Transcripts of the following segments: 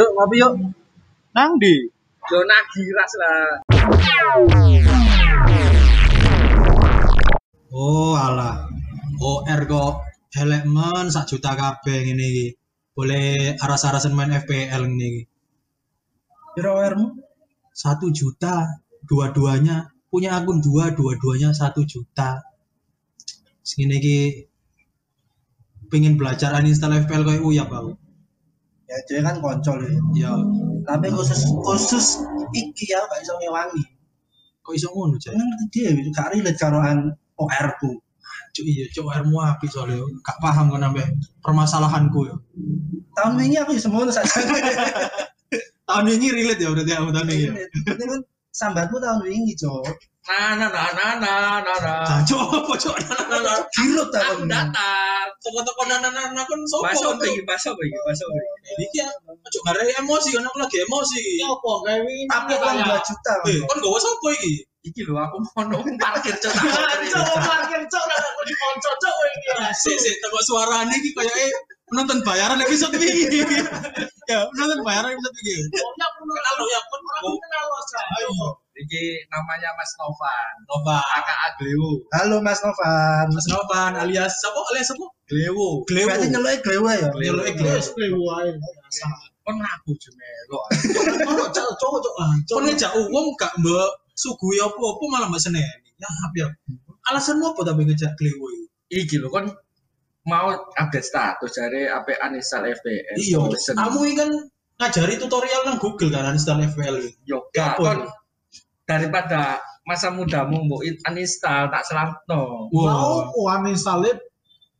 Yuk ngopi yuk. Nang di. Zona giras lah. Oh alah. OR kok elek men sak juta kabeh ngene iki. Boleh aras-arasan main FPL ngene iki. Piro OR-mu? Satu juta dua-duanya punya akun dua dua-duanya satu juta segini iki pengen belajar uninstall FPL kayak uyap aku ya dia kan koncol ya. tapi khusus khusus iki ya gak iso ngewangi. Kok iso ngono cek Kan ngerti dia gak relate karo an OR ku cuk iya cuk OR mu api soalnya gak paham kan sampe permasalahanku ya tahun ini aku bisa mau saja tahun ini. Relate ya berarti aku tahun ini ya? Ini kan sambatmu tahun ini cok Nah, nah, nah, nah, nah, nah, nah. Jancuk apa cuk nah, nah, nah. girut Aku datang. toko-toko nana-nana kan sopo Masuk Cuk? lagi, masuk lagi, masuk lagi. iki ya cuk ngare emosi kan aku lagi emosi Apa kayak ini? tapi uang 2 juta eh kon gak sopo iki Iki lho aku mau nunggu parkir cok. Cok, parkir cok, lah aku di konco cok ini. sik sik teko suarane iki koyo eh penonton bayaran episode ini ya penonton bayaran episode ini Ya pun Kenal ya pun Aku kenal Mas. ayo Iki namanya Mas Novan. Nova Kakak Agleo. halo Mas Novan Mas Novan alias siapa alias siapa Glewo. Glewo berarti nyeluke glewe ya Nyeluk eh, Glewo Terus keluar. Kon ngaku jemelo. Ono cok cok ah. kon ngejak uang gak mbak sugui apa-apa malah mbak seneni ya hampir alasanmu apa tapi ngejak Glewo iki Iki lho kon mau update status dari apa uninstall FPS. iya kamu ini kan ngajari tutorial nang Google kan FPL ini Yoga Apa kon? Daripada masa mudamu mau uninstall tak selamno. Mau ku uninstall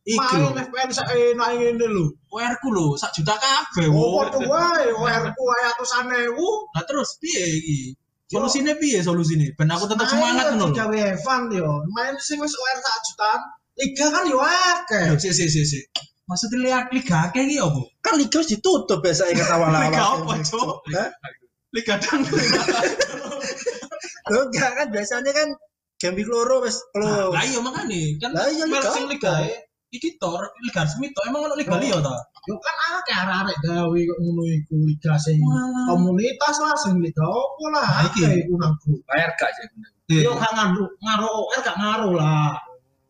iki main lho FPL saya enak ngene lho. OR ku lho sak juta kabeh Oh, wo. padha wae OR ku wae atusan ewu. Nah terus piye iki? Solusine piye solusine? Ben aku tetep semangat ngono lho. Gawe Evan yo. Main sing wis OR sak jutaan. Liga kan yo akeh. Lho, Sik sik sik sik. Maksudnya lihat liga akeh iki apa? kan liga wis ditutup biasa kata Liga awal-awal apa, Cuk? Liga dang. Loh, enggak kan biasanya kan game week loro Nah, close Lah iya makane kan Lah iya, liga liga iki tor liga resmi tor emang ono liga liya ta? Yo kan akeh arek-arek gawe kok ngono iku liga sing komunitas lah sing liga opo lah Nah, iki. nang grup. Bayar gak sih? Eh, Yo gak ngaruh ngaruh OR gak ngaruh lah.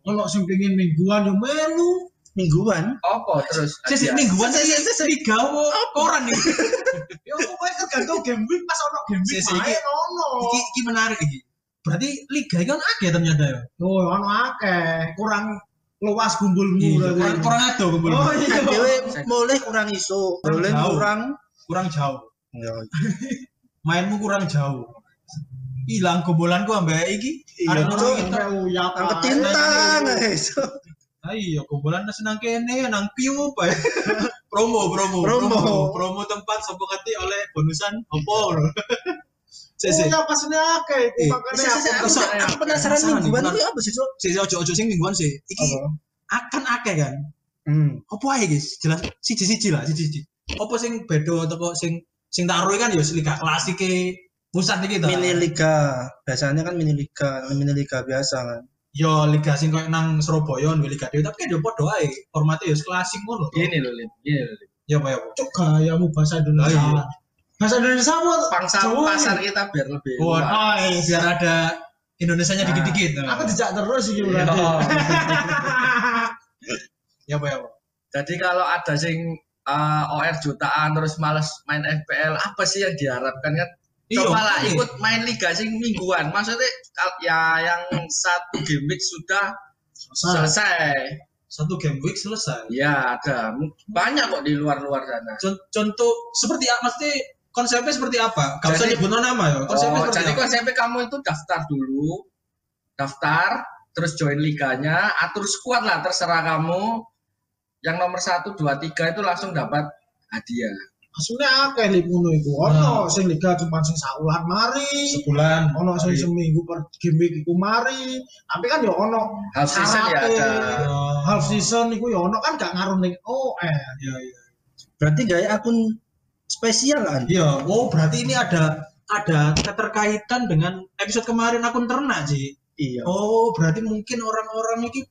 Ono sing pengin mingguan yo melu. Mingguan Apa terus? Sik sik mingguan sik sik liga apa koran iki? Yo pokoknya tergantung game week pas ono game week main ono. Iki iki menarik iki. Berarti liga iki kan akeh ternyata ya. Oh, ono akeh. Kurang luas gumbulmu Iya, berarti. kurang kurang ado kumpul. Oh iya. kan dewe mulai kurang iso mulai kurang Kurang jauh. ya Mainmu kurang jauh. Hilang kumpulanku ambek iki. Iya, Arek ngono iki. Sampai Ah iya, kumpulan senang kene nang piu apa ya? promo, promo, Promo. promo, promo tempat sopo kati oleh bonusan opo. Sik sik. Uyap pas Eh, Makanya Bisa, bisa, aku penasaran mingguan itu apa sih, Cok? Sik sik, ojo ojo sing mingguan sih. Iki akan akeh kan. Hmm. Apa ae guys? Jelas siji-siji lah, siji-siji. Apa sing beda teko sing sing tak aruhi kan ya liga klasik pusat iki ta. Mini liga, biasanya kan mini liga, mini liga biasa kan. Yo liga sing koyo nang Surabaya nang liga dhewe tapi kan yo padha ae. Formatnya yo klasik ngono. Lim. Gini loh, Lim. Ya apa ya. cuk gayamu bahasa Indonesia. Oh, iya. Bahasa Indonesia apa? Pangsa Jawa. pasar kita biar lebih Oh, luas. oh, biar ada Indonesianya Nah. dikit-dikit. Aku dijak terus iki Iya. berarti. Ya apa ya. Jadi kalau ada sing uh, OR jutaan terus males main FPL, apa sih yang diharapkan kan? Iya, Coba lah ikut main liga sing mingguan. Maksudnya ya yang satu game week sudah selesai. Satu game week selesai. Ya ada banyak kok di luar-luar sana. Con- Contoh seperti apa? Mesti konsepnya seperti apa? Gak usah Jadi- nyebut nama ya. Konsepnya Oh, seperti jadi apa? konsepnya kamu itu daftar dulu, daftar, terus join liganya, atur squad lah terserah kamu. Yang nomor satu, dua, tiga itu langsung dapat hadiah. Asline akeh lip ngono iku. Ono sing liga cuma sing saulan mari. Sebulan. Ono sing seminggu per game iku mari. Tapi kan yo ono Half season ya ada. Half season iku yo ono kan gak ngaruh ning OR. Iya, iya. Berarti gaya akun spesial kan? Iya, oh berarti ini ada ada keterkaitan dengan episode kemarin akun ternak sih. Iya. Oh, berarti mungkin orang-orang ini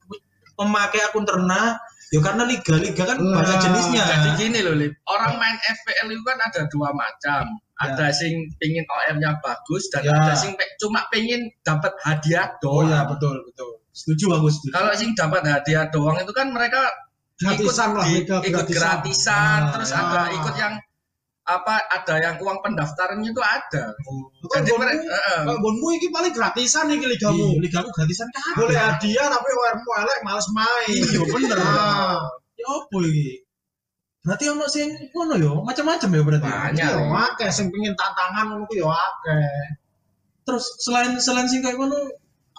memakai akun ternak ya karena liga-liga kan Lah, banyak jenisnya. Jadi gini loh, Lip. Orang main FPL itu kan ada dua macam. Ada sing pingin OM-nya bagus dan Ya. ada sing pe- cuma pingin dapat hadiah Oh doang. ya betul betul. setuju aku setuju. Kalau sing dapat hadiah doang itu kan mereka Gratisan lah, di- ikut gratisan. gratisan, Ah, terus ya. ada ikut yang apa ada yang uang pendaftarannya itu ada. Kan Jadi bonmu, mereka kalau bonmu ini paling gratisan nih Iya, ligamu. liga aku gratisan kan. Boleh hadiah tapi ORmu elek males main. Iya bener. Ah, Ya apa iki? Berarti ono sing ngono yo, macam-macam ya berarti. Banyak. Iya, akeh sing pengen tantangan ngono ku ya akeh. Terus selain selain sing kayak ngono,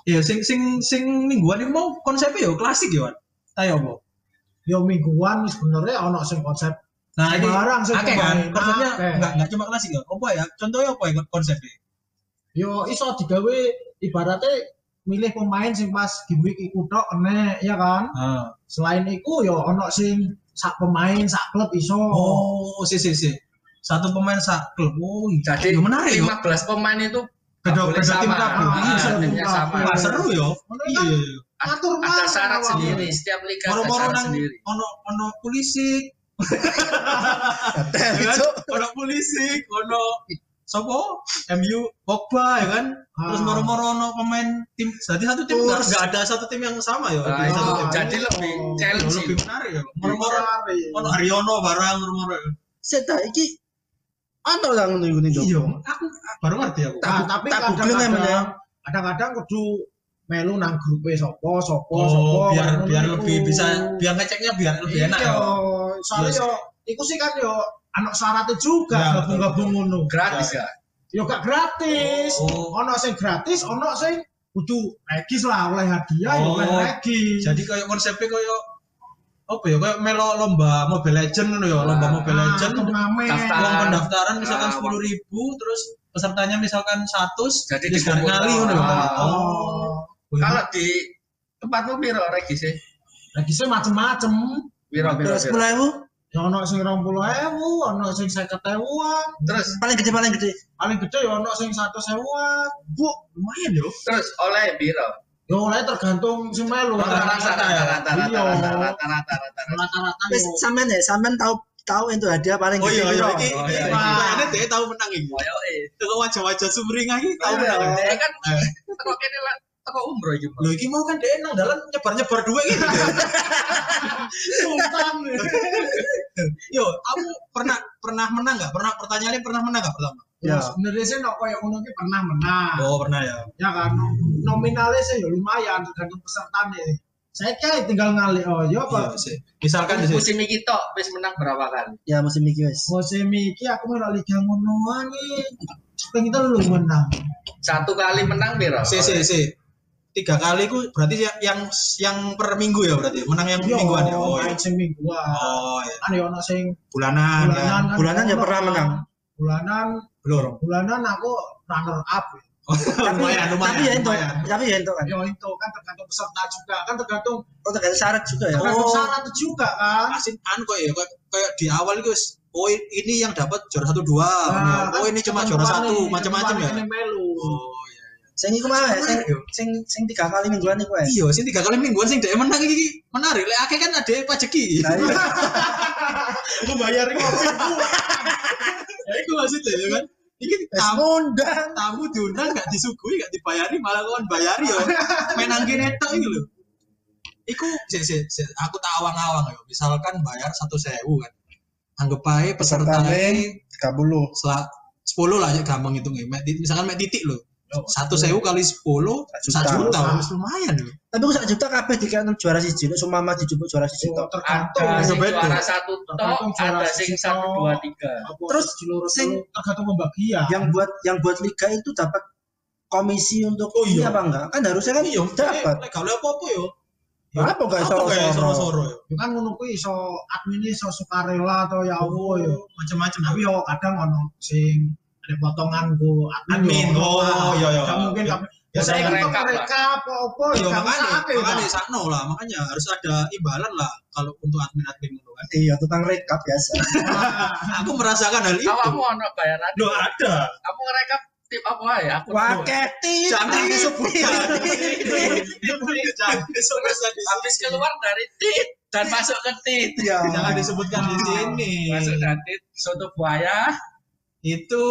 ya sing sing sing mingguan itu mau konsepnya yo klasik ya, Wan. Ayo apa? Yo mingguan sebenarnya ono sing konsep Nah, ini Sembarang sing akeh kan, konsepnya akeh. enggak enggak cuma klasik ya. Apa ya? Contohnya apa ya konsepnya? yo iso digawe ibaratnya milih pemain sing pas game week iku tok enek ya kan. Ah. Selain iku yo ono sing sak pemain sak klub iso. Oh, si si si. Satu pemain sak klub. Oh, iya. jadi Ya, menarik yo. 15 pemain itu Beda beda tim. Ah, Iya, sama. Seru yo. Iya. kan iya. atur ada mana syarat sendiri setiap liga ada Moro-moro syarat nang sendiri ono ono polisi, ya kan? Ono polisi, ono sopo? MU Pogba ya kan? Terus Ah. moro-moro ono pemain tim. Jadi satu tim nggak ada satu tim yang sama ya. Nah, satu tim. jadi lebih Oh, challenge lebih menarik ya. Moro-moro ono Haryono barang moro-moro. Seta iki ana lah ngono iku ning Iya, aku baru ngerti aku. Nah, tapi googling ya, kadang-kadang kadang-kadang kudu melu nang grupe sopo sopo Oh, sopo biar biar lebih bisa biar ngeceknya biar lebih enak Iya, ya. Soalnya yo iku sih kan yo anak syaratnya juga Ya, gabung-gabung ngono. gratis ya Yo gak gratis. Oh. Ono sing gratis, ono sing kudu regis lah oleh hadiah yo Oh. kan regis. Jadi kayak konsepnya kayak apa ya kayak melo lomba Mobile Legend ngono ya, lomba Ah, Mobile Legend. Uang pendaftaran misalkan Ah, sepuluh ribu, terus pesertanya misalkan 100 Jadi dikumpul. ngali ngono ya. Ah. Oh. kalau di tempatmu piro regis Regisnya macem-macem. Piro piro Terus piro mulaimu Ya ono sing 20.000, ono sing 50.000-an. terus paling gede paling gede. Paling gede ya ono sing 100.000-an. Bu, lumayan yo. terus oleh piro Ya oleh tergantung sing melu. rata-rata ya? rata-rata Iya. rata-rata rata-rata rata-rata Rata-rata Wis yo. sampean ya, sampean tahu tahu itu hadiah paling Oh gede. iya iya piro? iki. Oh, iya, Wah, iya. ini dia tahu menang iki. Koyo eh Teko wajah-wajah sumringah iki tahu Iya, menang. dia kan teko kene lah teko umroh iki. Lho iki mau kan dia nang dalan nyebar-nyebar duit gitu. Sultan. Yo, aku pernah pernah menang nggak? Pernah pertanyaannya pernah menang nggak pertama? Ya, Ya. sebenarnya sih no koyo ngono ki pernah menang. Oh pernah ya. Ya kan nominalnya sih ya lumayan tergantung pesertanya. Saya kayak tinggal ngalih oh ya Iya apa sih. Misalkan sih. musim iki tok wis menang berapa kali Ya musim iki wis. musim iki aku melok liga ngonoan nih. Pengen telu menang. satu kali menang piro Si si si. Tiga kali ku berarti ya- yang yang per minggu ya berarti menang yang Yo, mingguan ya. Oh, main iya. sing mingguan. oh iya. Kan ya ono sing bulanan, bulanan kan. kan. Bulanan ya pernah menang. Bulanan Belum. bulanan aku runner up. lumayan lumayan. Tapi ya itu, lumayan. tapi ya itu kan. Ya itu kan tergantung peserta juga kan tergantung Oh tergantung syarat juga ya. tergantung Oh. syarat juga kan. Asin an kok ya kayak, kayak di awal itu wis, oh ini yang dapat juara satu dua, Nah, oh kan ini cuma juara satu, macam-macam ya. ini melu. Oh iya. Sing iku mah sing sing sing tiga kali mingguan iku wis. Iya, sih tiga kali mingguan sing dia menang iki menarik. Lek akeh kan ada pajeki. Nah, iya. Aku bayar kopi. Ya iku maksudnya ya kan. Iki tamu ngundang. tamu diundang gak disuguhi gak dibayari malah kon bayari yo. Menang gini tok iki lho. Iku sik sik sik, aku tak awang-awang yo. Misalkan bayar satu sewu kan. Anggap ae peserta Pesertane 30. selak 10 lah ya gampang hitungnya. Misalkan mek titik lho. Satu sewu kali 10 Juta. satu juta, wis lumayan lho. Tapi kok sak juta kabeh dikene juara siji, nek sumama dijupuk juara siji Oh, tok. tergantung ada juara satu tok ada sing satu dua tiga Terus sing- tergantung pembagian. Yang buat yang buat liga itu dapat komisi untuk Oh, iya. ini apa enggak? Kan harusnya kan Iya, dapat. lek gak oleh apa-apa yo. Apa enggak iso Apa gak iso soro? soro yo. Ya kan ngono kuwi iso admin iso sukarela atau ya apa ya. Macam-macam Tapi yo kadang ono sing ada potongan go Admin, yo. oh, iya, iya. Gak mungkin Ya, ya, ya saya kan rekap, mereka apa apa Iya makanya, bisa akeh, makanya Pak. sakno lah, makanya harus ada imbalan lah kalau untuk admin-admin itu kan. Iya, tukang rekap biasa. Aku merasakan hal itu. awakmu ono bayaran Loh ada. kamu ngerekap tim apa ya? Aku. Jangan disebutkan. Jangan disebutkan di habis keluar dari tit dan masuk ke tit. Ya. Jangan disebutkan di sini. Masuk dari tit, soto buaya. Itu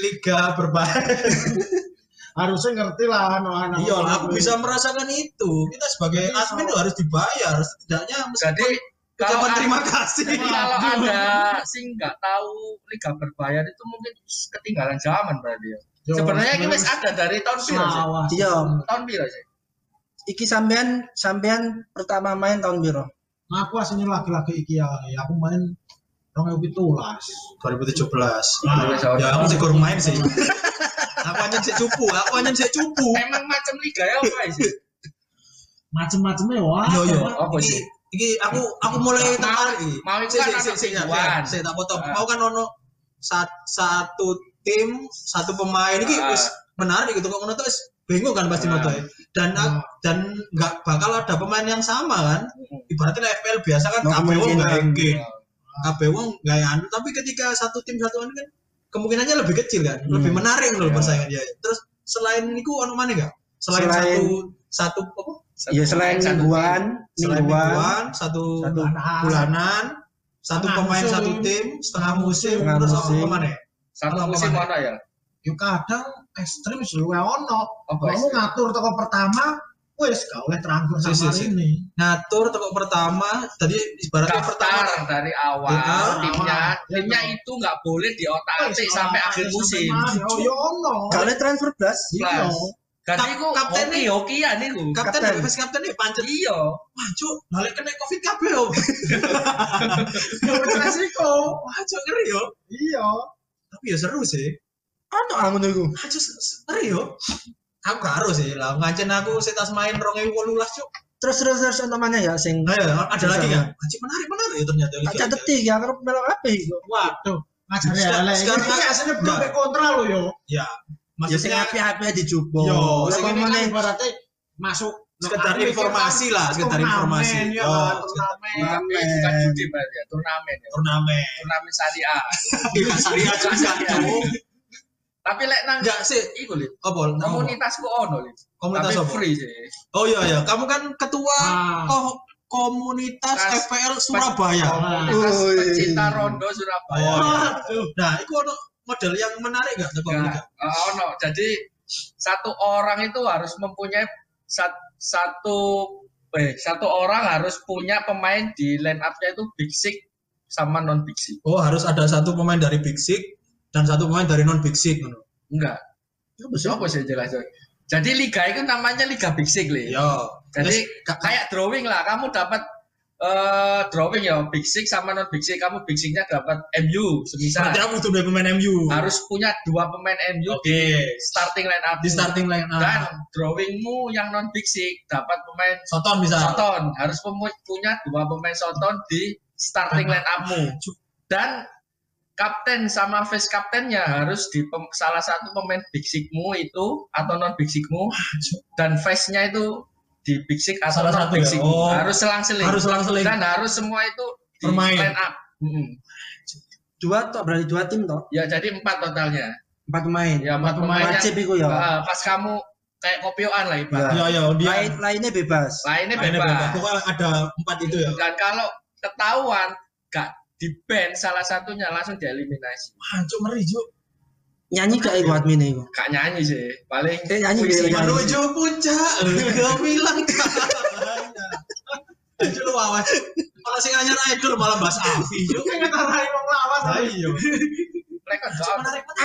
liga berbahaya. Harusnya ngerti lah anak-anak. Iya, lah, aku bisa merasakan itu. Kita sebagai Jadi, admin so- tuh harus dibayar setidaknya Jadi kalau terima kasih. Kalau ada sih nggak tahu liga berbayar itu mungkin ketinggalan zaman berarti ya. Sebenarnya ini wis ada dari tahun piro sih? Selawas. Iya. Tahun piro sih? Iki sampean sampean pertama main tahun piro? Nah, aku aslinya laki-laki iki ya. Ya, Aku main rong ewu pitulas. 2017. Nah, ya aku sih kurang main sih. aku hanya sih cupu, aku hanya sih cupu. Emang macam liga ya apa sih? Macem-macemnya wah. Yo yo, Apa iki sih? iki aku aku mulai tertarik. Mau itu kan sik, anak sik, Saya tak potong. Ah. Mau kan ono sat- satu tim, satu pemain iki Ah. wis menarik gitu kok ngono tuh bingung kan pasti Ah. nonton. Dan dan nggak bakal ada pemain yang sama kan. Ibaratnya FPL biasa kan kabeh wong nggak. Kabeh wong nggak anu tapi ketika satu tim satu anu kan kemungkinannya lebih kecil kan lebih Hmm. menarik loh Ya. persaingan dia terus selain itu anu mana enggak selain, Selain- satu satu apa Iya selain Satu mingguan, selain mingguan, satu, satu bulanan satu pemain musim. satu tim setengah musim Setengah terus musim. apa mana Satu Apa musim mana? mana ya? Yo kadang ekstrim sih luwe ono. Apa Kamu ngatur toko pertama, wes gak oleh teranggur Si, sama si, si. ini. ngatur toko pertama tadi ibaratnya pertama dari awal Awal. timnya, Awal. timnya itu nggak boleh diotak-atik sampai akhir musim. Yo ono. gak oleh transfer plus. Iya. Kap- ku kapten hoki hokian iku. kapten Kapten. vice kapten nih pancet Iya. wah cuk balik kena covid kabeh yo resiko. wah cuk ngeri yo Iya. tapi ya seru sih Ano angun iku? Aja ngeri yo. Aku gak harus sih lah. Ngancen aku setas main rong ewu wolulas cuk. Terus terus terus untuk mana ya sing Nah, ya, ada lagi kan? Anjing menarik menarik ya ternyata. Liga. Aja detik ya kalau melok apa? Waduh. Sekarang- elek. sekarang- Ini aslinya belum kontra lo yo. Ya. Ya sing Maksudnya api-api dijubo. Yo, sing Ini kan ibaratnya masuk sekedar informasi lah, sekedar turnamen, informasi. Ya, Yo, turnamen. Bukan judi berarti ya, turnamen ya. turnamen. Turnamen syariah. Iya, syariah juga. Tapi lek nang Enggak sih. iku lho. Apa? Komunitas Komunitasku ono lho. komunitas Tapi apa? free sih. Oh iya iya, kamu kan ketua Ah. ko- komunitas Kas- FPL Surabaya. Komunitas Oi. pecinta rondo Surabaya. Oh, iya. Nah, itu ono model yang menarik gak Teko Enggak, eh, ono. Jadi satu orang itu harus mempunyai sat- satu eh satu orang harus punya pemain di line up-nya itu big six sama non big six. Oh, harus ada satu pemain dari Big Six dan satu pemain dari non Big Six. ngono. Enggak. Apa sih jelas? Jadi liga itu namanya liga big six Le. Iya. Jadi Terus, ka- kayak drawing lah. Kamu dapat eh drawing ya big six sama non big six. Kamu big six-nya dapat MU semisal. Berarti aku dua pemain MU. Harus punya dua pemain MU Oke. di starting line up. di starting line up. Dan drawingmu yang non big six dapat pemain Soton bisa. Soton harus punya dua pemain Soton di starting line up-mu. Dan kapten sama vice kaptennya harus di pem- salah satu pemain big six-mu itu atau non big six-mu dan vice-nya itu di big six atau Salah non satu big ya? six Oh. harus selang-seling Harus selang-seling. dan harus semua itu di Bermain. line up. Mm-mm. Dua toh berarti dua tim toh. Ya jadi empat totalnya. Empat pemain. Ya empat pemain. yang- Wajib iku ya. Ah, pas kamu kayak kopioan lah ibarat. Iya, iya, dia Lain lainnya bebas. Lainnya bebas. bebas. Pokoknya ada empat itu ya. Dan kalau ketahuan gak di ban salah satunya langsung dieliminasi. Wah, cuk ngeri, cuk. Nyanyi gak iku admin iku? Gak nyanyi sih, paling Eh, nyanyi gak? Menuju puncak, gemilang Cuk lu awas. Malah sing anyar idol malah bahas Afi, cuk. Kayak ngarahin wong lawas. Nah, iya. mereka jawab.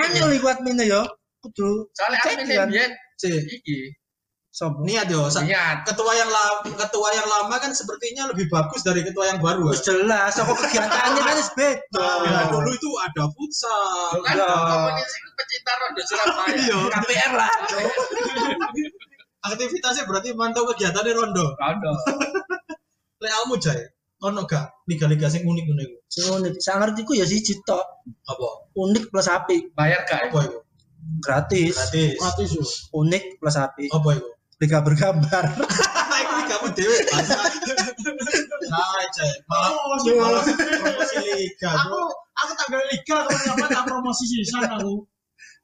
Anyel iku admin ya. Kudu Soalnya admin kan. biyen iki sopo? niat yo. Sa- niat. Ketua yang lama, ketua yang lama kan sepertinya lebih bagus dari ketua yang baru. Wis jelas, apa kegiatannya kan beda. Nah, dulu itu ada futsal. Kan komunis itu pecinta rondo Surabaya. Iya. KPR lah. Aktivitasnya berarti mantau kegiatannya rondo. Rondo. Lek kamu jay, ono gak liga-liga sing unik ngono iku? Sing unik, saya ngerti ku ya siji tok. Apa? Unik plus api, Bayar gak? Apa iku? gratis. Gratis. Mati su. Unik plus api. Apa iku? Liga bergambar. Iku ligamu dhewe. Nah, jay. Malah Promosi, malah promosi liga. Aku aku tanggal liga kapan-kapan tak promosi sisan aku.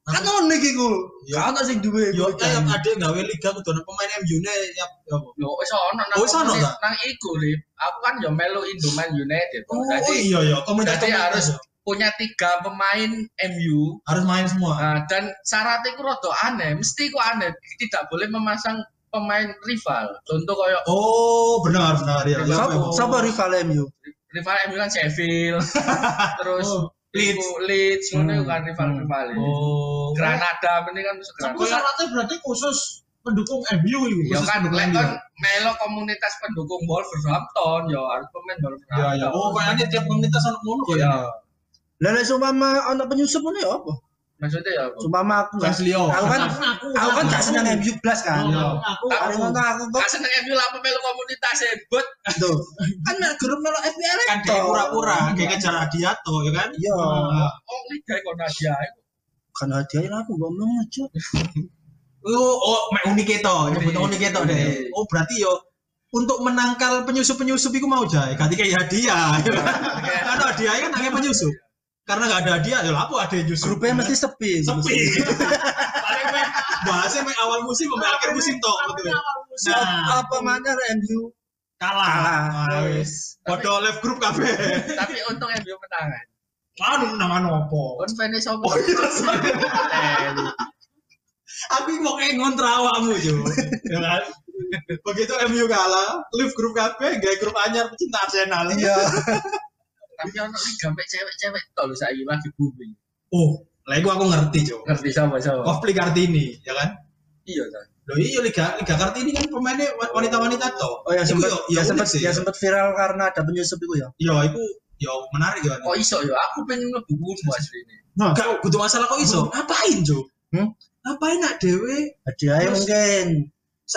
Kan ono iki ku. Ya ana sing duwe. Yo kan. ada gawe liga kudu ana pemain MU ne ya ya? Yo wis ono nang Oh, wis ono, ta? nang iku Lip. Aku kan yo melu Indoman United. Oh iya ya, komunitas harus ya. Punya tiga pemain MU harus main semua. Nah, dan syaratnya itu rada aneh, mesti ku aneh, tidak boleh memasang pemain rival. Contoh kayak Oh, benar benar ya. ya memang. sapa rival MU? rival MU kan Sheffield, terus Oh, Leeds. Leeds, Hmm. kan rival-rival. Oh. Granada ini kan musuh Tapi Granada. syaratnya berarti khusus pendukung MU. Ya kan, lek kan melo komunitas pendukung Wolverhampton, ya harus pemain Wolverhampton. Ya ya. Oh, kayaknya tiap komunitas ono ngono kok Ya, ya. Lah lek seumpama ana penyusup ngono ya apa? maksudnya ya apa? Seumpama aku kan Caslio. aku kan Aku kan gak seneng MU blas kan. Aku aku. ngono aku kok Gak seneng MU lah melo komunitas hebut. tuh. Kan mek grup melo FPL Kan pura-pura, kayak kejar Adiato ya kan? Iya. Oh, liga kok Nadia. Kan hadiah aku ngomong aja. Oh, oh, mek unik itu, nyebut Unik. itu deh. Oh, berarti yo untuk menangkal penyusup-penyusup itu mau jai, ganti kayak hadiah. Karena hadiah kan hanya penyusup. Karena nggak ada hadiah, ya apa ada yang nyusup? Grupnya mesti sepi. sepi. Paling bahasnya mek awal musim sampai akhir musim toh betul. Nah, Apa mana MU kalah. Kalah. Nah, wis. Live group kabeh. Tapi untung MU menang. kan. Aduh, nama opo? Kon fans sopo? Oh, iya, Aku mau kayak ngontra awakmu jo. Ya kan? Begitu MU kalah, live grup kabeh, gaya grup anyar pecinta Arsenal. Iya. tapi ono liga mek cewek-cewek lho saiki lagi booming. Oh, lah iku aku ngerti jo. Ngerti sapa? Kofli Kartini, ya kan? Iya kan. Loh iya Liga Liga Kartini kan pemainnya wa- wanita-wanita toh. Oh Iku sempat ya sempat ya sempat viral karena ada penyusup itu ya. Yo iku yo menarik ya. Oh iso yo, aku pengen mlebu kudu asline. Nah, Enggak, kudu masalah kok iso. Ngapain, Jo? Hmm? Ngapain nak dewe? Hadiahnya mungkin.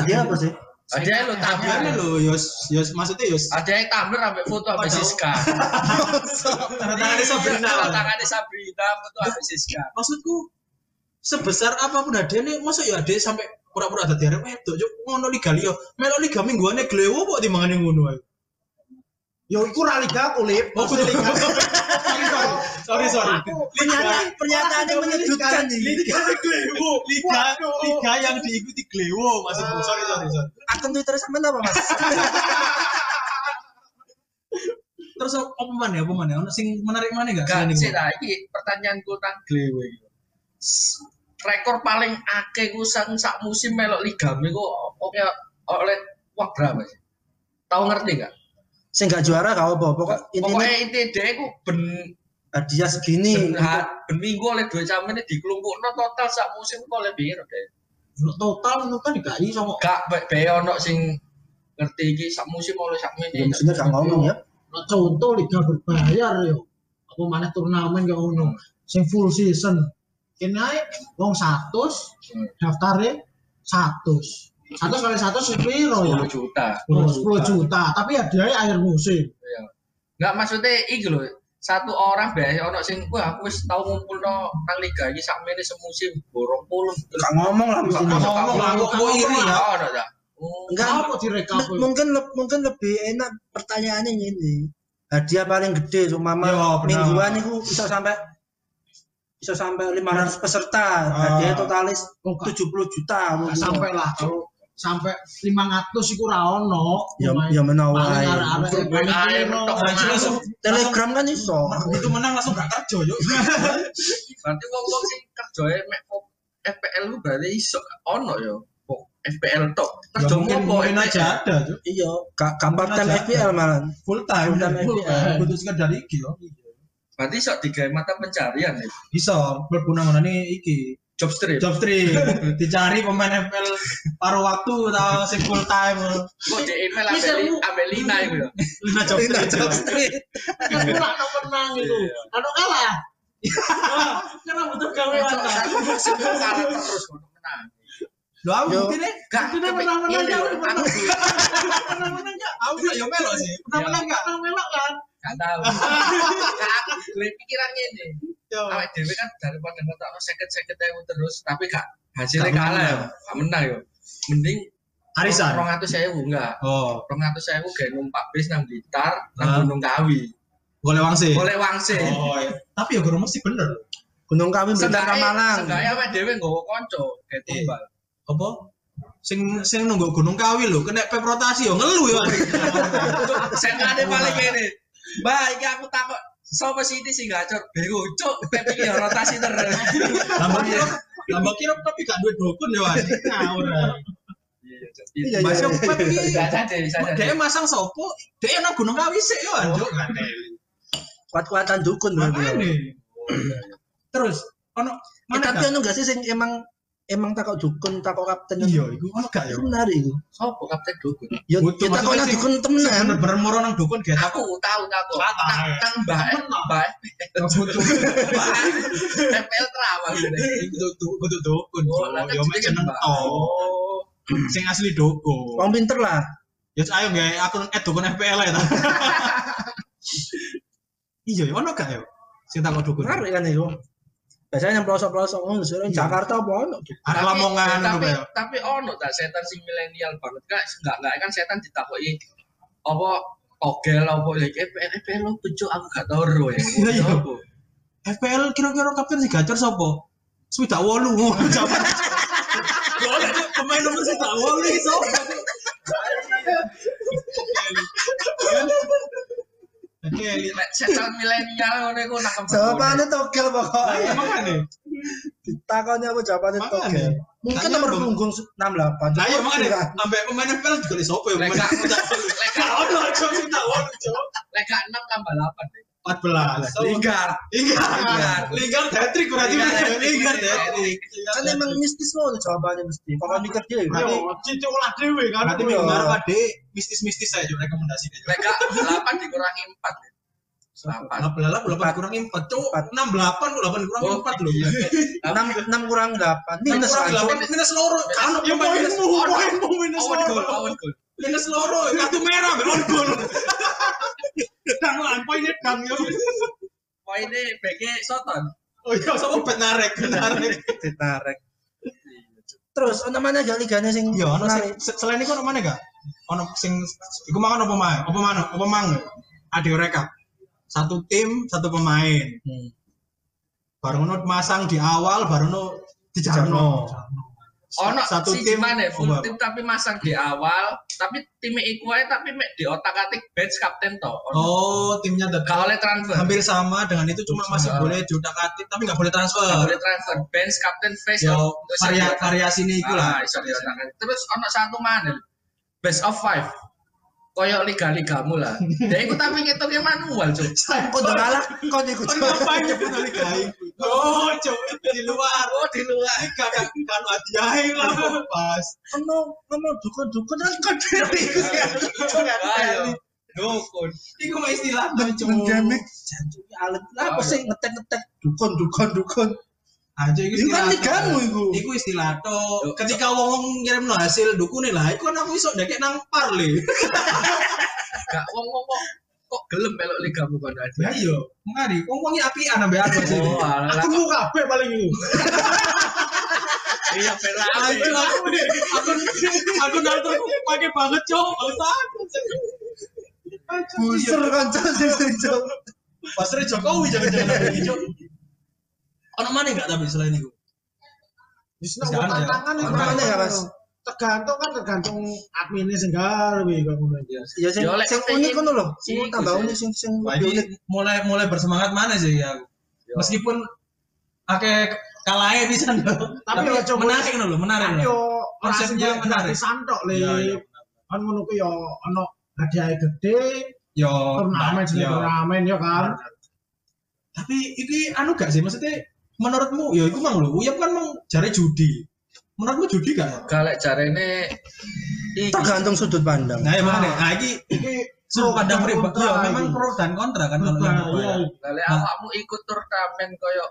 Dia apa sih? Ada lo Tabiannya tampil. lo, yos, yos maksudnya yos. Ada yang tampil sampai foto sampai Siska. Tanda tangannya Sabrina. Tanda tangannya Sabrina, foto sampai Siska. Maksudku sebesar apa pun hadiahnya, masa ya ada sampai pura-pura ada tiara wedok, Jo. Ngono liga liyo. Melo liga mingguannya glewo kok timbangannya ngono ae. Yo iku ra liga aku lip. Oh, liga. sorry, sorry. Pernyataan pernyataannya menyejutkan nih. Liga glewo, liga liga yang diikuti glewo maksudku. Sorry, sorry, sorry. Akun Twitter sama apa mas? Terus apa mana? Apa mana? Ono sing menarik mana enggak? Gak sih lah, ini pertanyaanku tentang Glewe. S- Rekor paling akeh ku sang sak musim melok liga ku oke oleh wah berapa sih? Tahu ngerti gak? Nggak juara kau apa? Pokok intinya Pokoknya inti dia ku ben hadiah segini. ben, ha- ben minggu oleh dua jam ini dikelompokno total sak musim ku oleh piro deh? Total itu kan gak iso kok. Gak be ono sing ngerti iki sak musim oleh sak Ya menit. mestinya gak ngomong ya. Nah, contoh liga berbayar yo. Apa mana turnamen gak ngono. Sing full season. Kene ae wong 100 Hmm. daftarnya 100. 100 kali 100 sepiro ya? 10 juta. Oh, 10 juta. Tapi hadiahnya akhir musim. Iya. Nggak maksudnya iki lho, satu orang biasa ono sing wah aku wis tau ngumpulno nang liga iki sak menit semusim 20 terus Gak ngomong lah ngomong lah, kok kok iri ya. Oh, ada. Oh, Enggak. Apa direkap? Mungkin mungkin lebih enak pertanyaannya ini. Hadiah paling gede Yo, mama benar. mingguan itu bisa sampai bisa sampai 500 peserta. Hadiah totalis Oh, gak- 70 juta. sampai lah. Kalau sampai 500 iku ra ono. Ya ya paling menawai. arek-arek Grup paling WA kiri, mentok. no. Nah, langsung Telegram kan iso. begitu menang langsung gak kerja yuk. berarti wong-wong sing kerjae mek FPL lu berarti iso ono ya. Kok FPL tok. Ya Kerja mungkin mungkin aja ada Cuk. Iya, Mungkin time FPL malah. full time Full time full FPL. butuh sekedar iki yo. Berarti iso digawe mata pencarian ya. Bisa mlebu nang ngene iki Job street. job street dicari pemain FPL paruh waktu atau sing full time Kok di email ambek Lina iku ya. lima job street job street. Kan ora ono menang itu. Ono kalah. Wah, Karena butuh gawe Satu wae. satu musim itu kalah terus menang. lo aku Yo. mungkin ya Gak Itu dia menang-menang ini ya, lho, menang. aku Menang-menang gak? aku gak yo melo sih pernah Yo. menang gak Menang melok kan? Gak tahu. Gue pikirannya ini. Awak dewe kan daripada ngetok seket-seket ewu terus tapi gak hasilnya Gak kalah ya. menang. Gak menang yo. Mending arisan Rong atus sewu enggak. oh Rong atus sewu kayak numpak bis nang Blitar, nang Gunung Kawi. boleh wangsi Boleh wangse. oh iya. tapi ya guru mesti bener loh. Gunung Kawi Blitar Malang. seenggaknya awake dhewe nggawa kanca kayak Iya. tumbal. Apa? Sing sing nunggu Gunung Kawi lho, kena pep rotasi yo ngeluh yo. Saya ada paling gini. Mbak, ini aku takut Sopo City sih gacor, bego, cok, tapi ya rotasi terus. Lambang kira, lambang kira tapi gak duit dukun ya wajib ngawur. Iya, Mas iya, yo iya. dia masang sopo, dia nang Gunung Kawi sik yo anjuk ngadeli. Kuat-kuatan dukun berarti. ya. Terus ono Eh, mana tapi anu gak sih sing emang emang takok dukun, takok kapten. Iya, iku ono gak? Itu menarik iku. Sopo kapten dukun? Ya, ya takoknya maksudnya dukun temenan. Bener-bener moro nang dukun gak Aku tahu tahu. Mbak, mbak, mbak, tempel terawang gitu. Kudu kudu dukun. Oh, Yo mek jenenge jeneng to. Oh, Sing asli dukun. Wong pinter lah. Ya ayo gawe akun @dukun FPL ya ta. Iya, ya ono gak yo? Sing takut dukun. Kan iku. Biasanya yang pelosok-pelosok oh, Iya. Jakarta apa ono? Tapi- lamongan tapi, yo. tapi ono tak setan sing milenial banget gak enggak enggak kan setan ditakoki apa togel apa lagi EPL EPL lo bejo aku gak tau ro ya. Iya, iya. FPL kira-kira kapten si gacor sapa? Swidak wolu. Pemain nomor swidak wolu iki sapa? Nek setan milenial ngono iku. Jawabannya togel pokoknya. makane. Takoknya apa jawabannya togel. Mungkin Tanya nomor punggung 68. Lah iya makane Iya. sampai pemain FPL juga di sapa ya pemain lek Ono aja wolu, Cok. lek gak 6 tambah 8 deh. 14. So, Linggar. Linggar. Linggar hat-trick berarti Linggar hat-trick. Kan emang mistis loh jawabannya mesti. Pokoknya mikir dia. Berarti- Berarti Yo, cicuk lah dhewe kan. Berarti minggu ngarep ade mistis-mistis saya juga rekomendasi deh. Lek gak 8 dikurangi 4. 8. Lah belalah 8 kurang 4, Cuk. Empat. 68 8 kurang Oh, 4 loh. iya. 6 6 kurang 8. Minus kurang langsung. 8 minus loro. Kan Ya minus poinmu, poinmu minus loro. Minus loro, kartu merah be on goal. Dang lan poinnya dang yo. Poinnya BG Soton. Oh iya, sama bet narek. Ditarik. Terus ono mana gak liganya sing Iya, ono sing selain iku ono mana gak? Ono sing iku mang ono pemain, apa mang, apa mang? Ada rekap. Satu tim, satu pemain. Hmm. Baru ono masang di awal, baru ono dijarno. Ono satu si tim gimana full oh, tim tapi masang di awal, tapi timnya iku ae tapi mek di otak-atik bench kapten to. Oh, timnya Gak oleh transfer. hampir sama dengan itu cuma masih boleh diutak atik tapi nggak boleh transfer. boleh transfer bench kapten face Yo, iso varia, variasi ini itu lah. Ah. Terus ono satu mana? Best of five. Koyok liga-ligamu lah. Dia ikut tapi ngitungnya manual, Cuk. Kok udah kalah kok ikut. Kan ngapain nyebut kali kai? Oh, di luar. Oh, di luar. Ini kakak kan hadiahin lah pas. Ono ono dukun-dukun kan dari iku. Ayo. Dukun. Iku mah istilah Pandemic jantung alat. Apa sih ngetek-ngetek dukun dukun dukun. Aja iku Itu kan istilah. ligamu iku. Iku istilah to. Ketika wong wong ngirim no hasil dukune lah, iku kan aku iso ndekek nang par le. Gak wong wong kok kok gelem melok ligamu kon Ya aja. iya, mengari wong wong apian ambek aku sih. Oh. Aku mau kabeh paling itu. Iya, pera. Aku aku aku aku nonton pakai banget cok, bangsat. Buser sing Cok. Pasre Jokowi jangan-jangan. Ono mana enggak tapi selain itu? Ya? tantangan itu. Tantangannya ya, Mas? Tergantung kan tergantung adminnya sing gawe kok ngono iki. Ya sing Ya, oleh sing unik ngono lho. Sing tambah sih. unik sing sing Wah, lebih ini unik. mulai mulai bersemangat mana sih ya aku. Meskipun akeh kalahnya bisa tapi, ya coba- menarik loh, menarik Kan loh. yo Konsepnya menarik. gratisan tok le. Iya, iya. Kan ngono ku yo ono hadiah gede, Yo, turnamen sing yo. turnamen yo kan. Tapi iki anu gak sih maksudnya menurutmu ya iku mang lho, Uyap kan mang jare judi. Menurutmu judi gak? Galek jarene iki Tergantung sudut pandang. Nah, ya makanya, nah iki Iki sudut pro pandang dan pribadi. Ya, memang pro dan kontra kan kalau Nah, yang iya. ya. galek Nah. awakmu ikut turnamen koyo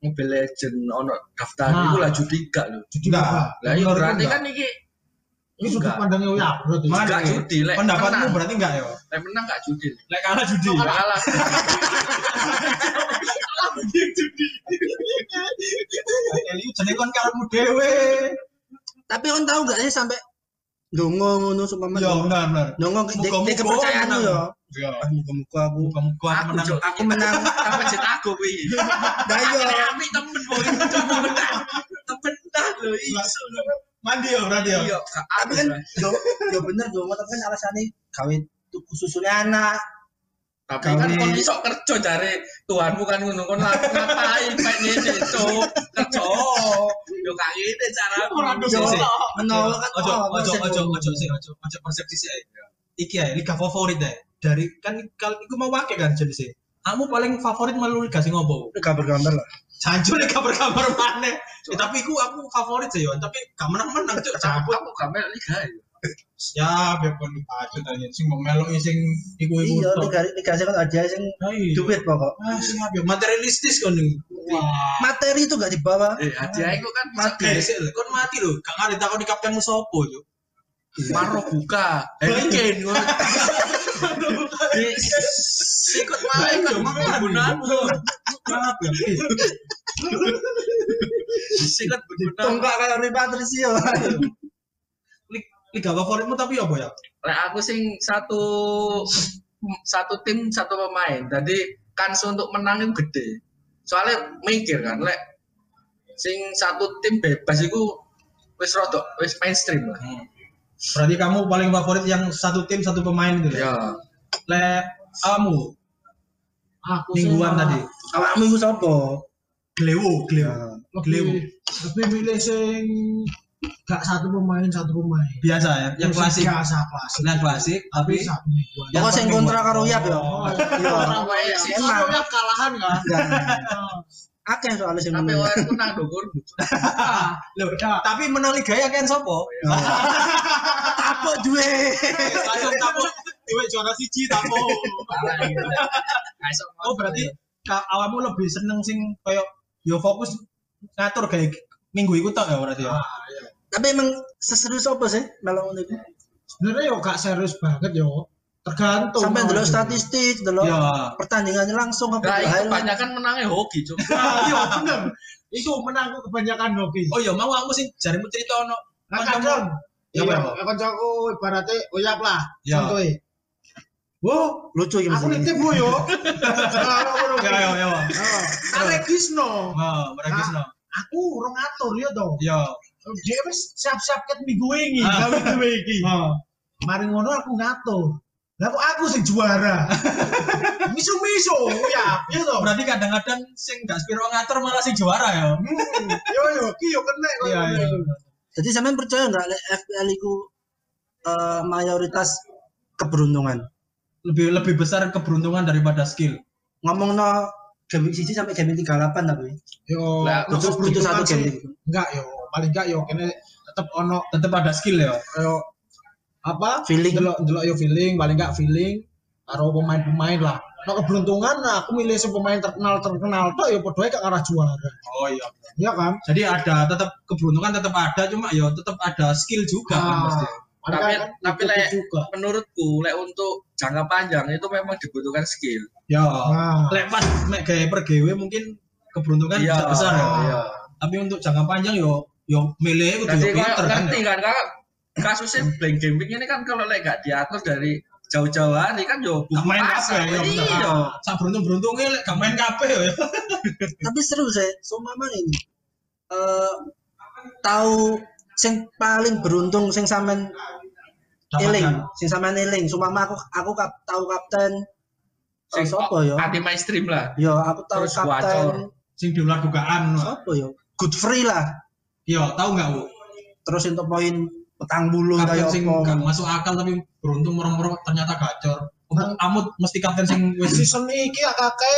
Mobile Legend ono daftar Nah. iku lah judi gak lho. Judi Enggak. apa? Lah iya berarti enggak. kan iki Ini sudut enggak. pandangnya ya berarti. Enggak nih? judi, lek Pendapatmu berarti enggak ya? lek menang gak judi. Lek kalah judi. Kalah. Eli jenenge kon karepmu dhewe. Tapi on tahu gak sih sampai Dongo ngono supaya Iya, benar benar. Dongo Muga-muga kepercayaanmu menang. ya. Iya. Ah, Muga-muga aku Muga-muga aku Aku menang. Aku menang. Sampai jet aku kuwi. Nah iya. Akhirnya Ami temen boy, coba menang. Temen dah lho iso lho. Mandi ya berarti ya. Iya, gak Tapi kan yo yo bener Dongo tapi kan alasannya gawe tuku susunya anak. Tapi kan kon iso kerja jare Tuhanmu kan ngono kon ngapain kayak ngene cuk. Kerja. Yo gak ngene caramu. Ora. Menolak kan Ojo ojo konsep ojo ojo sih ojo ojo persepsi sih. Iki ya liga favorit ya. Dari kan kalau iku mau wake kan jenis Kamu paling favorit malu liga sing ngopo? Liga bergambar lah. Jancu liga berkamar mana? Eh, tapi iku aku favorit sih yo, tapi gak menang-menang cuk cabut. Aku gak liga. Ya. Siap ya kon dipajut aja sing mau melok sing iku-iku. Iya, tok. liga liga sing ada sing Ayo. duit pokok. Ah, siap ya materialistis kon niku. Wah. Materi itu gak dibawa. Eh, hadiah iku kan Mati kon mati lho. Gak ngerti takon di kaptenmu sopo yo. Maro buka. Ngono. Di sikut main kan penggunaanmu. Maaf ya. Sikut penggunaan. Tonggak kayak Rui Patricio. Lig- Liga favoritmu tapi apa ya? Lek aku sing satu satu tim satu pemain. Jadi kans untuk menang itu gede. Soalnya mikir kan, lek sing satu tim bebas itu wis rodok wis mainstream lah. Berarti kamu paling favorit yang satu tim satu pemain gitu ya? Ya. Le kamu Aku mingguan tadi. Awak minggu sapa? Glewo, Glewo. Glewo. lebih lebih milih sing gak satu pemain satu pemain. Biasa ya, yang klasik. Biasa klasik. Yang klasik, Tapi tapi satu mingguan. Yang Pokok sing kontra karo Yap ya. Oh, Iya. sih emang. kalau ya kalahan kan. Akeh soalnya sing Tapi menang. orang itu nang tapi menang liga ya kan sopo? Apa duwe? Langsung tapo duit juara siji tapo. Oh berarti ka, awakmu lebih seneng sing kayak yo fokus ngatur kayak minggu iku tok ya berarti ya. Tapi emang seserius apa sih ngono iku? Sebenarnya yo gak serius banget yo. Tergantung. Sampai delok statistik, delok Ya. pertandingannya langsung apa Nah, itu kebanyakan menangnya hoki, Cuk. Ah, Iya bener. Itu menangku kebanyakan hoki. Oh iya mau aku sing jarimu cerita ono Nah, kadang Ya, iya, apa? kancaku ibaratnya oyap lah. Ya. Contohnya. Wow, Lucu iki aku nitip bu yo. Ya ya ya. Arek Gisno. Seneng. Aku urung ngatur yo to. Ya. Dia wis siap-siap ket minggu ini, Ah. gawe iki. Oh. Mari ngono aku ngatur. Lah kok aku sing juara. Miso-miso ya, iya to. Berarti kadang-kadang sing gak spiro ngatur malah sing juara ya. Hmm, Yo yo, ki yo kena kok. Iya, iya. Jadi sampean percaya nggak lek FPL iku eh, mayoritas keberuntungan? Lebih lebih besar keberuntungan daripada skill. Ngomong no game siji sampai game 38 tapi. Yo, Lah, no Butuh butuh satu game. Enggak yo, paling enggak yo kene tetep ono Tetap ada skill ya. yo apa? Feeling. Delok delok yo feeling, paling enggak feeling karo pemain-pemain lah. No keberuntungan nah, aku milih si pemain terkenal terkenal tuh yo padha gak arah juara. Oh iya. Iya kan? Jadi ada tetap keberuntungan tetap ada cuma ya tetap ada skill juga kan Ah, pasti. paling Tapi- kan tapi lek- juga. Menurutku, lek untuk jangka panjang itu memang dibutuhkan skill. Ya. Nah, Lek pas mek gawe per gawe mungkin keberuntungan Iya, bisa besar ya. iya. Tapi untuk jangka panjang yo yo milih itu Jadi yo kalau pinter kan. ngerti kan, kalau kasusnya blank gaming ini kan kalau lek gak diatur dari jauh-jauh hari kan yo Gak main kabeh ya. Iya. Sak beruntung-beruntungnya lek gak main kabeh ya. Tapi seru sih, Sumama ini. Eh tahu sing paling beruntung sing sampean eling, Dapatkan. sing sampean eling. Sumama aku aku kap, tahu kapten Sing sapa ya? Anti mainstream lah. Yo aku tahu Terus kapten. Sing di luar dugaan. sapa yo? Godfrey lah. Yo, tahu nggak Bu? Terus untuk poin petang bulu Kapten kayak sing apa. gak masuk akal tapi beruntung murung-murung ternyata gacor. Untuk kamu mesti kapten sing wis season iki akake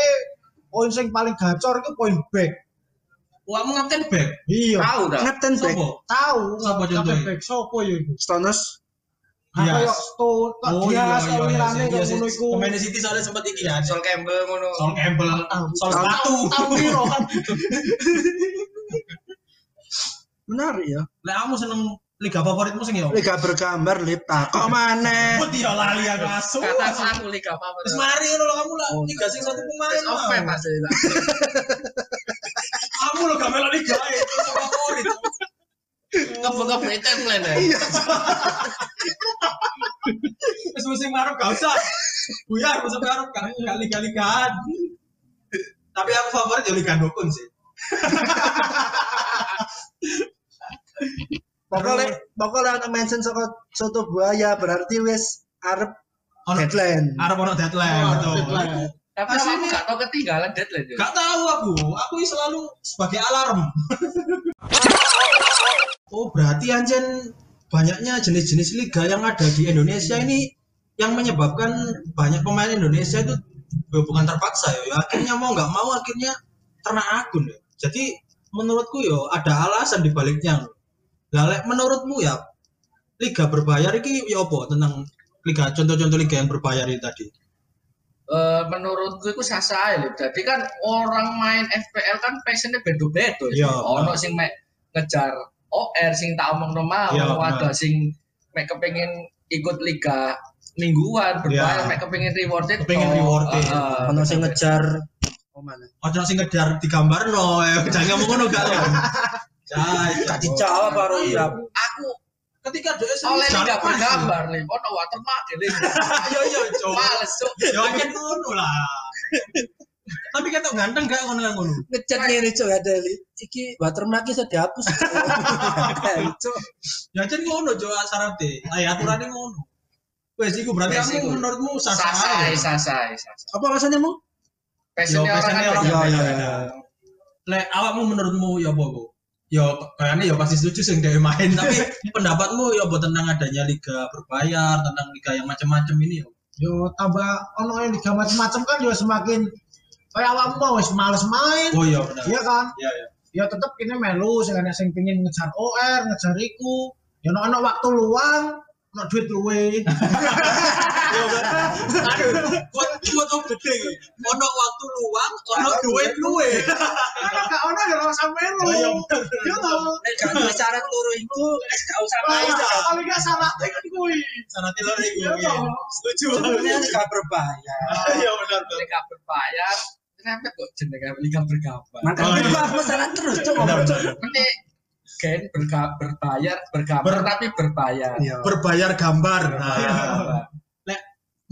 poin sing paling gacor itu poin back. Wah, mau kapten back. Iya. Tahu dah. Kapten back? Tahu Siapa kapten contohnya? back sopo ya iku? Stones. Nah, kayak Stone, Oh iya iya iya. Iya, sih. ngono iku. Pemain City soalnya sempat iki ya. Sol Campbell ngono. Sol Campbell, Sol Tahu- sepatu. Tahu piro kan? Menarik ya. Lek kamu seneng liga favoritmu sing ya? Liga bergambar lip kok maneh. Put ya lali aku asu. Kata aku liga apa? Wis mari ngono lho kamu lah. Oh. Liga sing satu pemain. Off. Mas. Kamu lo gak melok liga itu favorit. Ngebuk-ngebuk template ya. gak usah. Buyar gak gak liga-ligaan. Tapi aku favorit ya Liga Dukun sih. Pokoknya pokoknya ana mention saka soto buaya berarti wis arep Ono deadline. arep ono deadline Oh, betul. deadline. Tapi Pas aku ini- gak tau ketinggalan deadline. Gak tahu aku, aku selalu sebagai alarm. oh berarti anjen banyaknya jenis-jenis liga yang ada di Indonesia ini yang menyebabkan banyak pemain Indonesia itu bukan terpaksa ya, ya akhirnya mau nggak mau akhirnya ternak akun ya. Jadi menurutku yo ada alasan di baliknya. Lah menurutmu ya liga berbayar ini ya apa tentang liga contoh-contoh liga yang berbayar ini tadi? Eh, menurutku itu sasa lho. Jadi kan orang main FPL kan passionnya beda-beda. Iya, Ono sing mek ngejar OR sing tak omong mau, Iya, ada sing mek kepengin ikut liga mingguan berbayar Iya. mek kepengin rewarded. Kepengin rewarded. Heeh. Ono sing ngejar oh mana? Ojo sing ngejar digambar no, eh, jangan ngomong ngono gak Gak dijawab baru ya. Aku Ketika ada oleh liga bergambar nih, ono watermark ini. Ayo yo, cok. Males cuk. Yo kan ngono lah. Tapi kan tuh ganteng gak ngono ngono. Ngecat nih cok ada li. Iki watermark iso dihapus. Cok. Ya jan ngono cok syaratnya. Ayo aturannya ngono. Wes iku berarti kamu menurutmu Sasai, sasai, sasai. Apa alasannya mu? Passionnya Yo, orang kan beda. Lek awakmu menurutmu ya apa, Bu? Ya kayaknya ya pasti setuju sing dia main, tapi pendapatmu ya apa tentang adanya liga berbayar, tentang liga yang macam-macam ini ya? Yo tambah ono yang liga macam-macam kan yo semakin kayak awakmu mau wis males main. Oh iya benar. Iya kan? Iya ya. Ya tetep kini melu sing ana sing pengin ngejar OR, ngejar iku. Ya ono ono waktu luang, ono duit luwe. Yo kan. Aduh, kuat kok gede. Ono waktu luang, ono duit luwe. Kan gak ono ya ora sampe melu. Oh, iya, Yo to. Nek gak ada syarat loro iku gak usah main. Paling gak salah kan kuwi. Sana tidur iku. Iya iya. Setuju. Sebenarnya gak berbahaya. Iya benar. liga berbayar kenapa kok jenenge liga bergambar Oh, Makanya itu aku masalah terus benar. ini gen berga, berbayar bergambar Ber- tapi berbayar Iya. Berbayar gambar. Nah.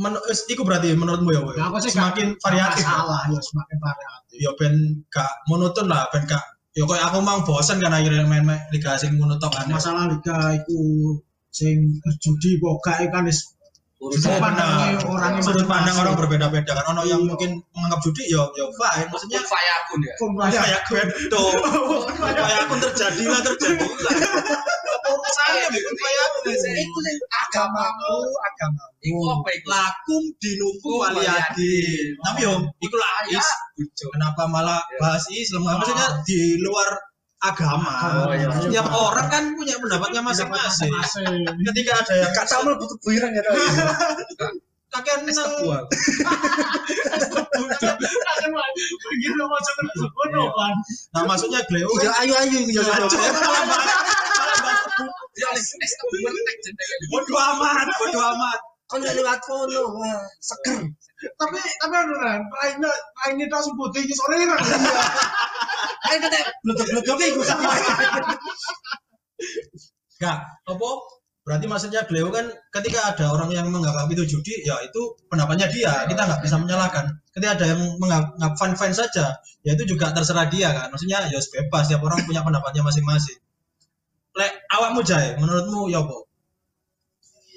Men iku berarti menurutmu ya? Ya aku sih semakin gak- variatif. gak Salah ya semakin variatif. Ya ben gak monoton lah, ben gak ya koyo aku mang bosen kan akhirnya main, main liga sing ngono tok kan. Masalah liga iku sing judi boga iku kan wis urusan Benar. orangnya sudut pandang orang berbeda-beda kan. Ono yang mungkin menganggap judi ya ya fine, maksudnya kun fayakun ya pun banyak. kayak bedo. Kayak pun terjadilah terjadilah. Urusannya bikin kayak Iku sing agamamu, agama. iku apa iku lakum dinuku waliyadin. Tapi yo iku lais. Kenapa malah bahas Islam? Maksudnya di luar agama. Oh, iya. Setiap orang kan punya pendapatnya masing-masing. Ketika ada yang Gak tau mlebu buiran ya. Kakek nang kan. nah maksudnya gleo Ya kan ayo ayo ya Cok, Dok. malah bahas- malah bahas ya es es kebuang tek jenenge bodo amat, bodo amat. Gak lewat kono, seger. Tapi tapi kan. Lainnya lainnya tak sebut iki sore kan. Ayo kita blodok-blodok iku sama. Enggak, apa? Berarti maksudnya Gleo kan ketika ada orang yang menganggap itu judi, ya itu pendapatnya dia. Kita nggak bisa menyalahkan. Ketika ada yang menganggap fun-fun saja, ya itu juga terserah dia kan. Maksudnya ya bebas, setiap orang punya pendapatnya masing-masing. Lek awakmu Jai, menurutmu ya apa?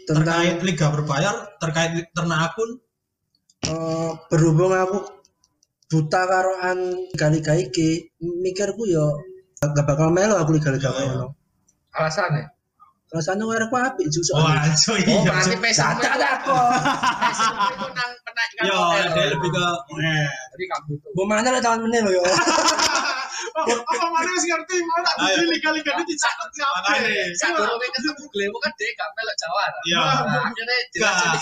Terkait Tentang liga berbayar, terkait ternak akun, eh, berhubung aku buta karo an liga-liga iki, mikirku yo gak bakal melo aku liga-liga kono. alasannya Rasanya gue aku apik justru. wah, so oh iya. berarti pesan Gak ada kok. pesan itu nang menaikkan Yo, lebih ke eh, jadi kamu Gue mana lah tahun lo yo. Apa mana sih ngerti mana Ayo. di liga-liga ini dicatat siapa? makanya. sadurunge ketemu Glemo kan dia gak melok Jawara Iya. nah akhirnya jelas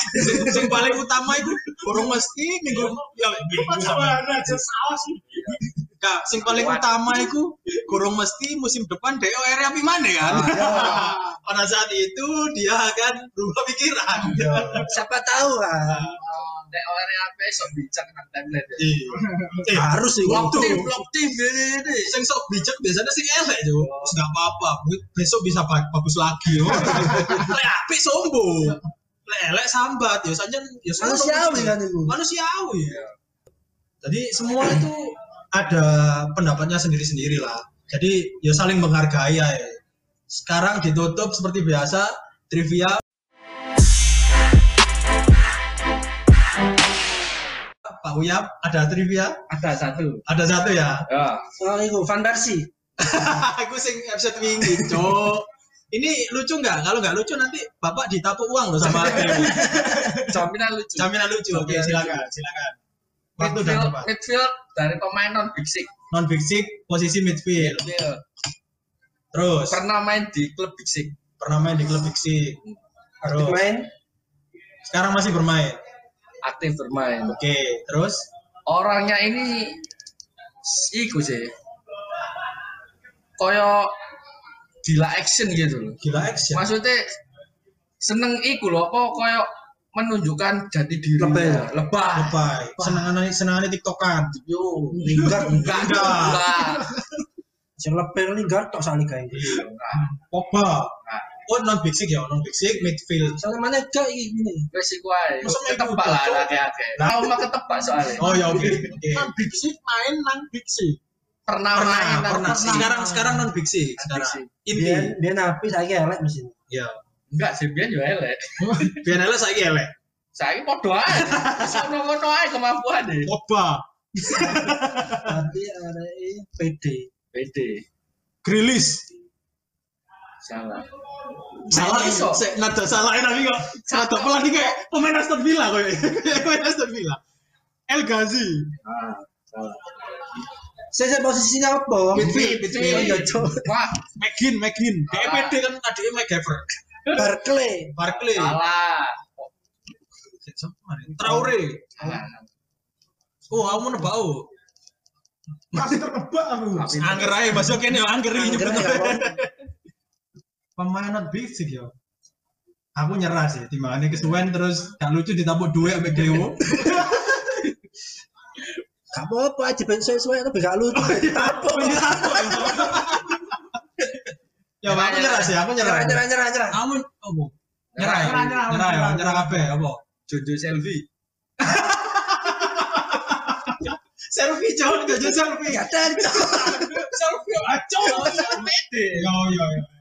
sing, paling utama itu burung mesti minggu ya minggu sama aja saus. Kak, sing paling utama itu kurang mesti musim depan DOR api mana kan? Pada saat itu dia akan berubah pikiran. Siapa tahu kan. nek OR apa sok bijak nang timeline ya. Eh, Harus sih blok waktu. tim blok tim gini gini sing sok bijak biasanya sing elek tuh. Enggak apa-apa, besok bisa ba- bagus lagi yo. Lek apik sombong. Lek elek sambat ya saja ya sama Manusiawi kan itu. Manusiawi ya. Jadi semua itu ada pendapatnya sendiri-sendiri lah. Jadi ya saling menghargai ya. Sekarang ditutup seperti biasa trivia Pak Uyap ada trivia? Ada satu. Ada satu ya. Ya. Soal itu Van Persie. Aku sing episode wingi, Cok. Ini lucu nggak? Kalau nggak lucu nanti Bapak ditapuk uang loh sama. Jaminan lucu. Jaminan lucu. Oke, silakan, silakan. Waktu dan Midfield, tempat. midfield dari pemain non big six. Non big six, posisi midfield. Midfield. Terus Pernah main di klub big six. pernah main di klub big six. Aktif Terus main. sekarang masih bermain. Aktif bermain. Oke, terus Orangnya ini iku sih. Koyo gila action gitu loh. gila action. Maksudnya seneng iku loh apa koyo menunjukkan jati diri. Lebay. Lebay. Lebay. Senangannya senangannya tiktokan. Yo. Lingard. Enggak Enggak. Sing lebih Lingard tok sali kae. Enggak. Pogba. Oh non big six ya, non big six midfield. Soalnya mana gak ini. Wes iku ae. Masa main Ketebak lah akeh-akeh. Lah mah ketebak soalnya. Oh ya oke, Big Six main nang Big Six. Pernah Pernah, main pernah. Sekarang sekarang non. Big Sekarang inti. Dia dia napi saya elek mesin. Ya. Enggak sih biyen yo elek. Biar elek saiki elek. Saiki padha ae. Wis ngono-ngono ae kemampuan deh. Pogba, Tapi ada PD. PD. Grilis. Salah. Salah iso. Sek nada salah tapi kok nada pelan iki kayak pemain Aston Villa koyo. Pemain Aston Villa. El Ghazi. Ah, salah. Saya saya posisinya apa? Midfield, midfield. Wah, McGinn. Salah. DPD kan adiknya McGaver. Barclay. Barkley. salah. Traore. Oh, kamu nebak oh. Masih terkebak aku. Angger ae bahasa kene yo angger iki Angger nyebut. ya, Bang. Pemain not big sih yo. Aku nyerah sih, timbangannya kesuwen terus gak lucu ditapuk duit sampai Dewo. Gak apa-apa aja ben sesuai tapi gak lucu. Apa? Ya, aku nyerah sih, aku nyerah. Nyerah, nyerah, nyerah. Kamu opo? Nyerah, nyerah, nyerah, nyerah, nyerah kabeh opo? Jojo selfie. selfie jauh gak jadi selfie ya dan selfie aja pede Ya, yo yo